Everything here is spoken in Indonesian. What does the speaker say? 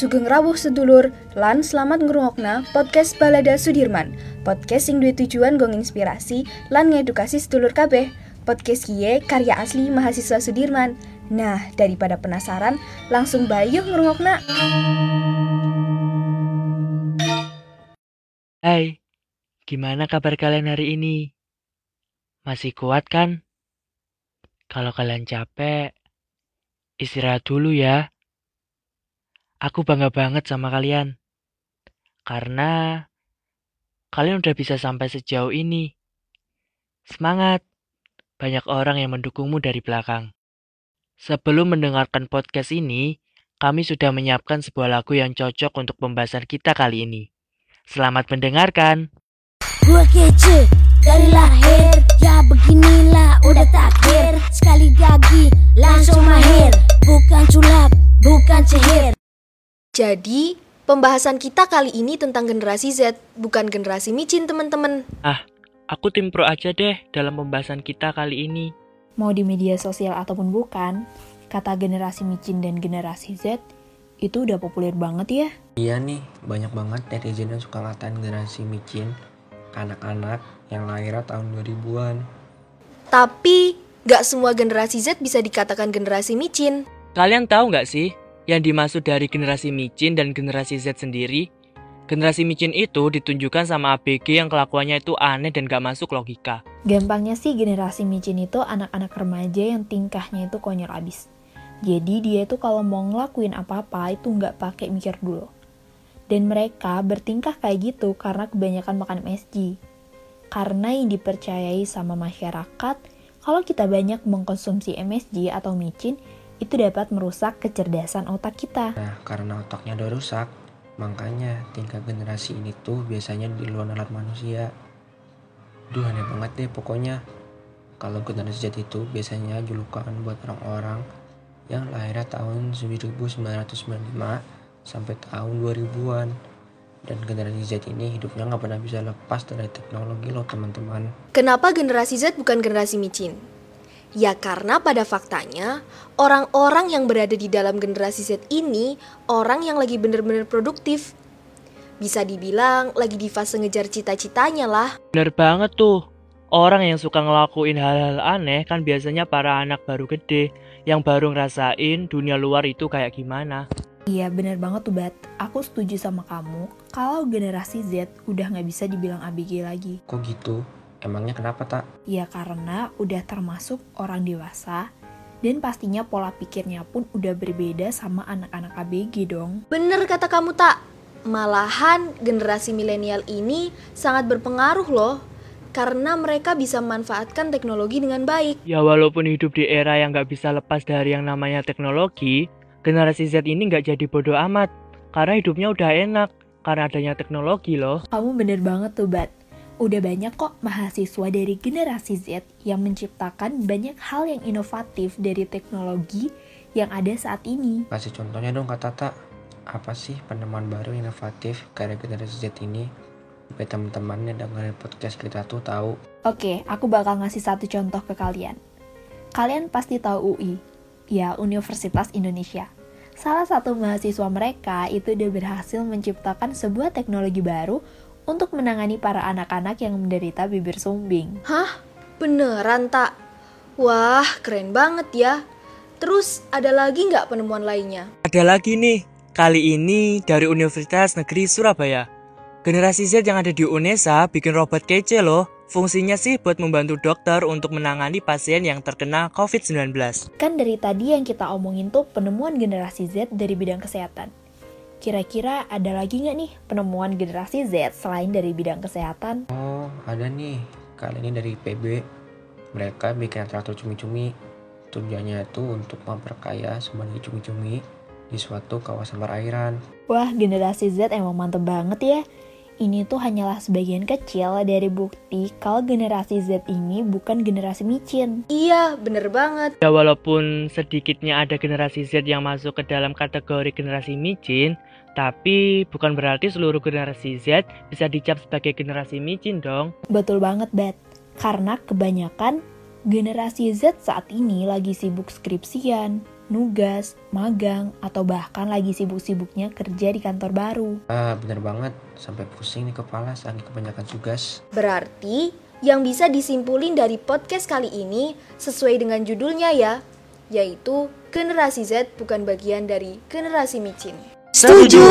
Sugeng rawuh sedulur, lan selamat ngrungokna podcast Balada Sudirman. Podcast sing duwe tujuan gong inspirasi lan ngedukasi sedulur kabeh. Podcast kiye karya asli mahasiswa Sudirman. Nah, daripada penasaran, langsung bayuh ngrungokna. Hai, gimana kabar kalian hari ini? Masih kuat kan? Kalau kalian capek, istirahat dulu ya. Aku bangga banget sama kalian. Karena kalian udah bisa sampai sejauh ini. Semangat! Banyak orang yang mendukungmu dari belakang. Sebelum mendengarkan podcast ini, kami sudah menyiapkan sebuah lagu yang cocok untuk pembahasan kita kali ini. Selamat mendengarkan. Gue kece dari lahir Ya beginilah udah takdir Sekali gagi langsung bukan sihir Jadi, pembahasan kita kali ini tentang generasi Z, bukan generasi micin teman-teman. Aku tim pro aja deh dalam pembahasan kita kali ini. mau di media sosial ataupun bukan, kata generasi micin dan generasi Z itu udah populer banget ya. Iya nih, banyak banget netizen yang suka ngatain generasi micin anak-anak yang lahir tahun 2000-an. Tapi, gak semua generasi Z bisa dikatakan generasi micin. Kalian tahu nggak sih yang dimaksud dari generasi micin dan generasi Z sendiri? Generasi micin itu ditunjukkan sama ABG yang kelakuannya itu aneh dan gak masuk logika. Gampangnya sih generasi micin itu anak-anak remaja yang tingkahnya itu konyol abis. Jadi dia itu kalau mau ngelakuin apa-apa itu nggak pakai mikir dulu. Dan mereka bertingkah kayak gitu karena kebanyakan makan MSG. Karena yang dipercayai sama masyarakat, kalau kita banyak mengkonsumsi MSG atau micin, itu dapat merusak kecerdasan otak kita. Nah, karena otaknya udah rusak, makanya tingkat generasi ini tuh biasanya di luar nalar manusia. Duh, aneh banget deh pokoknya. Kalau generasi Z itu biasanya julukan buat orang-orang yang lahirnya tahun 1995 sampai tahun 2000-an. Dan generasi Z ini hidupnya nggak pernah bisa lepas dari teknologi loh teman-teman. Kenapa generasi Z bukan generasi micin? Ya karena pada faktanya, orang-orang yang berada di dalam generasi Z ini orang yang lagi bener-bener produktif. Bisa dibilang lagi di fase ngejar cita-citanya lah. Bener banget tuh. Orang yang suka ngelakuin hal-hal aneh kan biasanya para anak baru gede yang baru ngerasain dunia luar itu kayak gimana. Iya bener banget tuh Bat, aku setuju sama kamu kalau generasi Z udah nggak bisa dibilang ABG lagi. Kok gitu? Emangnya kenapa tak? Ya karena udah termasuk orang dewasa dan pastinya pola pikirnya pun udah berbeda sama anak-anak ABG dong. Bener kata kamu tak? Malahan generasi milenial ini sangat berpengaruh loh. Karena mereka bisa memanfaatkan teknologi dengan baik. Ya walaupun hidup di era yang nggak bisa lepas dari yang namanya teknologi, generasi Z ini nggak jadi bodoh amat. Karena hidupnya udah enak, karena adanya teknologi loh. Kamu bener banget tuh Bat. Udah banyak kok mahasiswa dari generasi Z yang menciptakan banyak hal yang inovatif dari teknologi yang ada saat ini. Kasih contohnya dong kata tak. Apa sih penemuan baru inovatif karya generasi Z ini? Biar teman-teman yang dengerin podcast kita tuh tahu. Oke, aku bakal ngasih satu contoh ke kalian. Kalian pasti tahu UI, ya Universitas Indonesia. Salah satu mahasiswa mereka itu udah berhasil menciptakan sebuah teknologi baru untuk menangani para anak-anak yang menderita bibir sumbing. Hah? Beneran tak? Wah, keren banget ya. Terus ada lagi nggak penemuan lainnya? Ada lagi nih, kali ini dari Universitas Negeri Surabaya. Generasi Z yang ada di UNESA bikin robot kece loh. Fungsinya sih buat membantu dokter untuk menangani pasien yang terkena COVID-19. Kan dari tadi yang kita omongin tuh penemuan generasi Z dari bidang kesehatan. Kira-kira ada lagi nggak nih penemuan generasi Z selain dari bidang kesehatan? Oh, ada nih. Kali ini dari PB. Mereka bikin traktor cumi-cumi. Tujuannya itu untuk memperkaya sembunyi cumi-cumi di suatu kawasan perairan. Wah, generasi Z emang mantep banget ya. Ini tuh hanyalah sebagian kecil dari bukti kalau generasi Z ini bukan generasi micin. Iya, bener banget. Ya walaupun sedikitnya ada generasi Z yang masuk ke dalam kategori generasi micin, tapi bukan berarti seluruh generasi Z bisa dicap sebagai generasi micin dong. Betul banget, Bat. Karena kebanyakan Generasi Z saat ini lagi sibuk skripsian, nugas, magang, atau bahkan lagi sibuk-sibuknya kerja di kantor baru. Ah, bener banget. Sampai pusing nih kepala saking kebanyakan tugas. Berarti yang bisa disimpulin dari podcast kali ini sesuai dengan judulnya ya, yaitu generasi Z bukan bagian dari generasi micin. Setuju!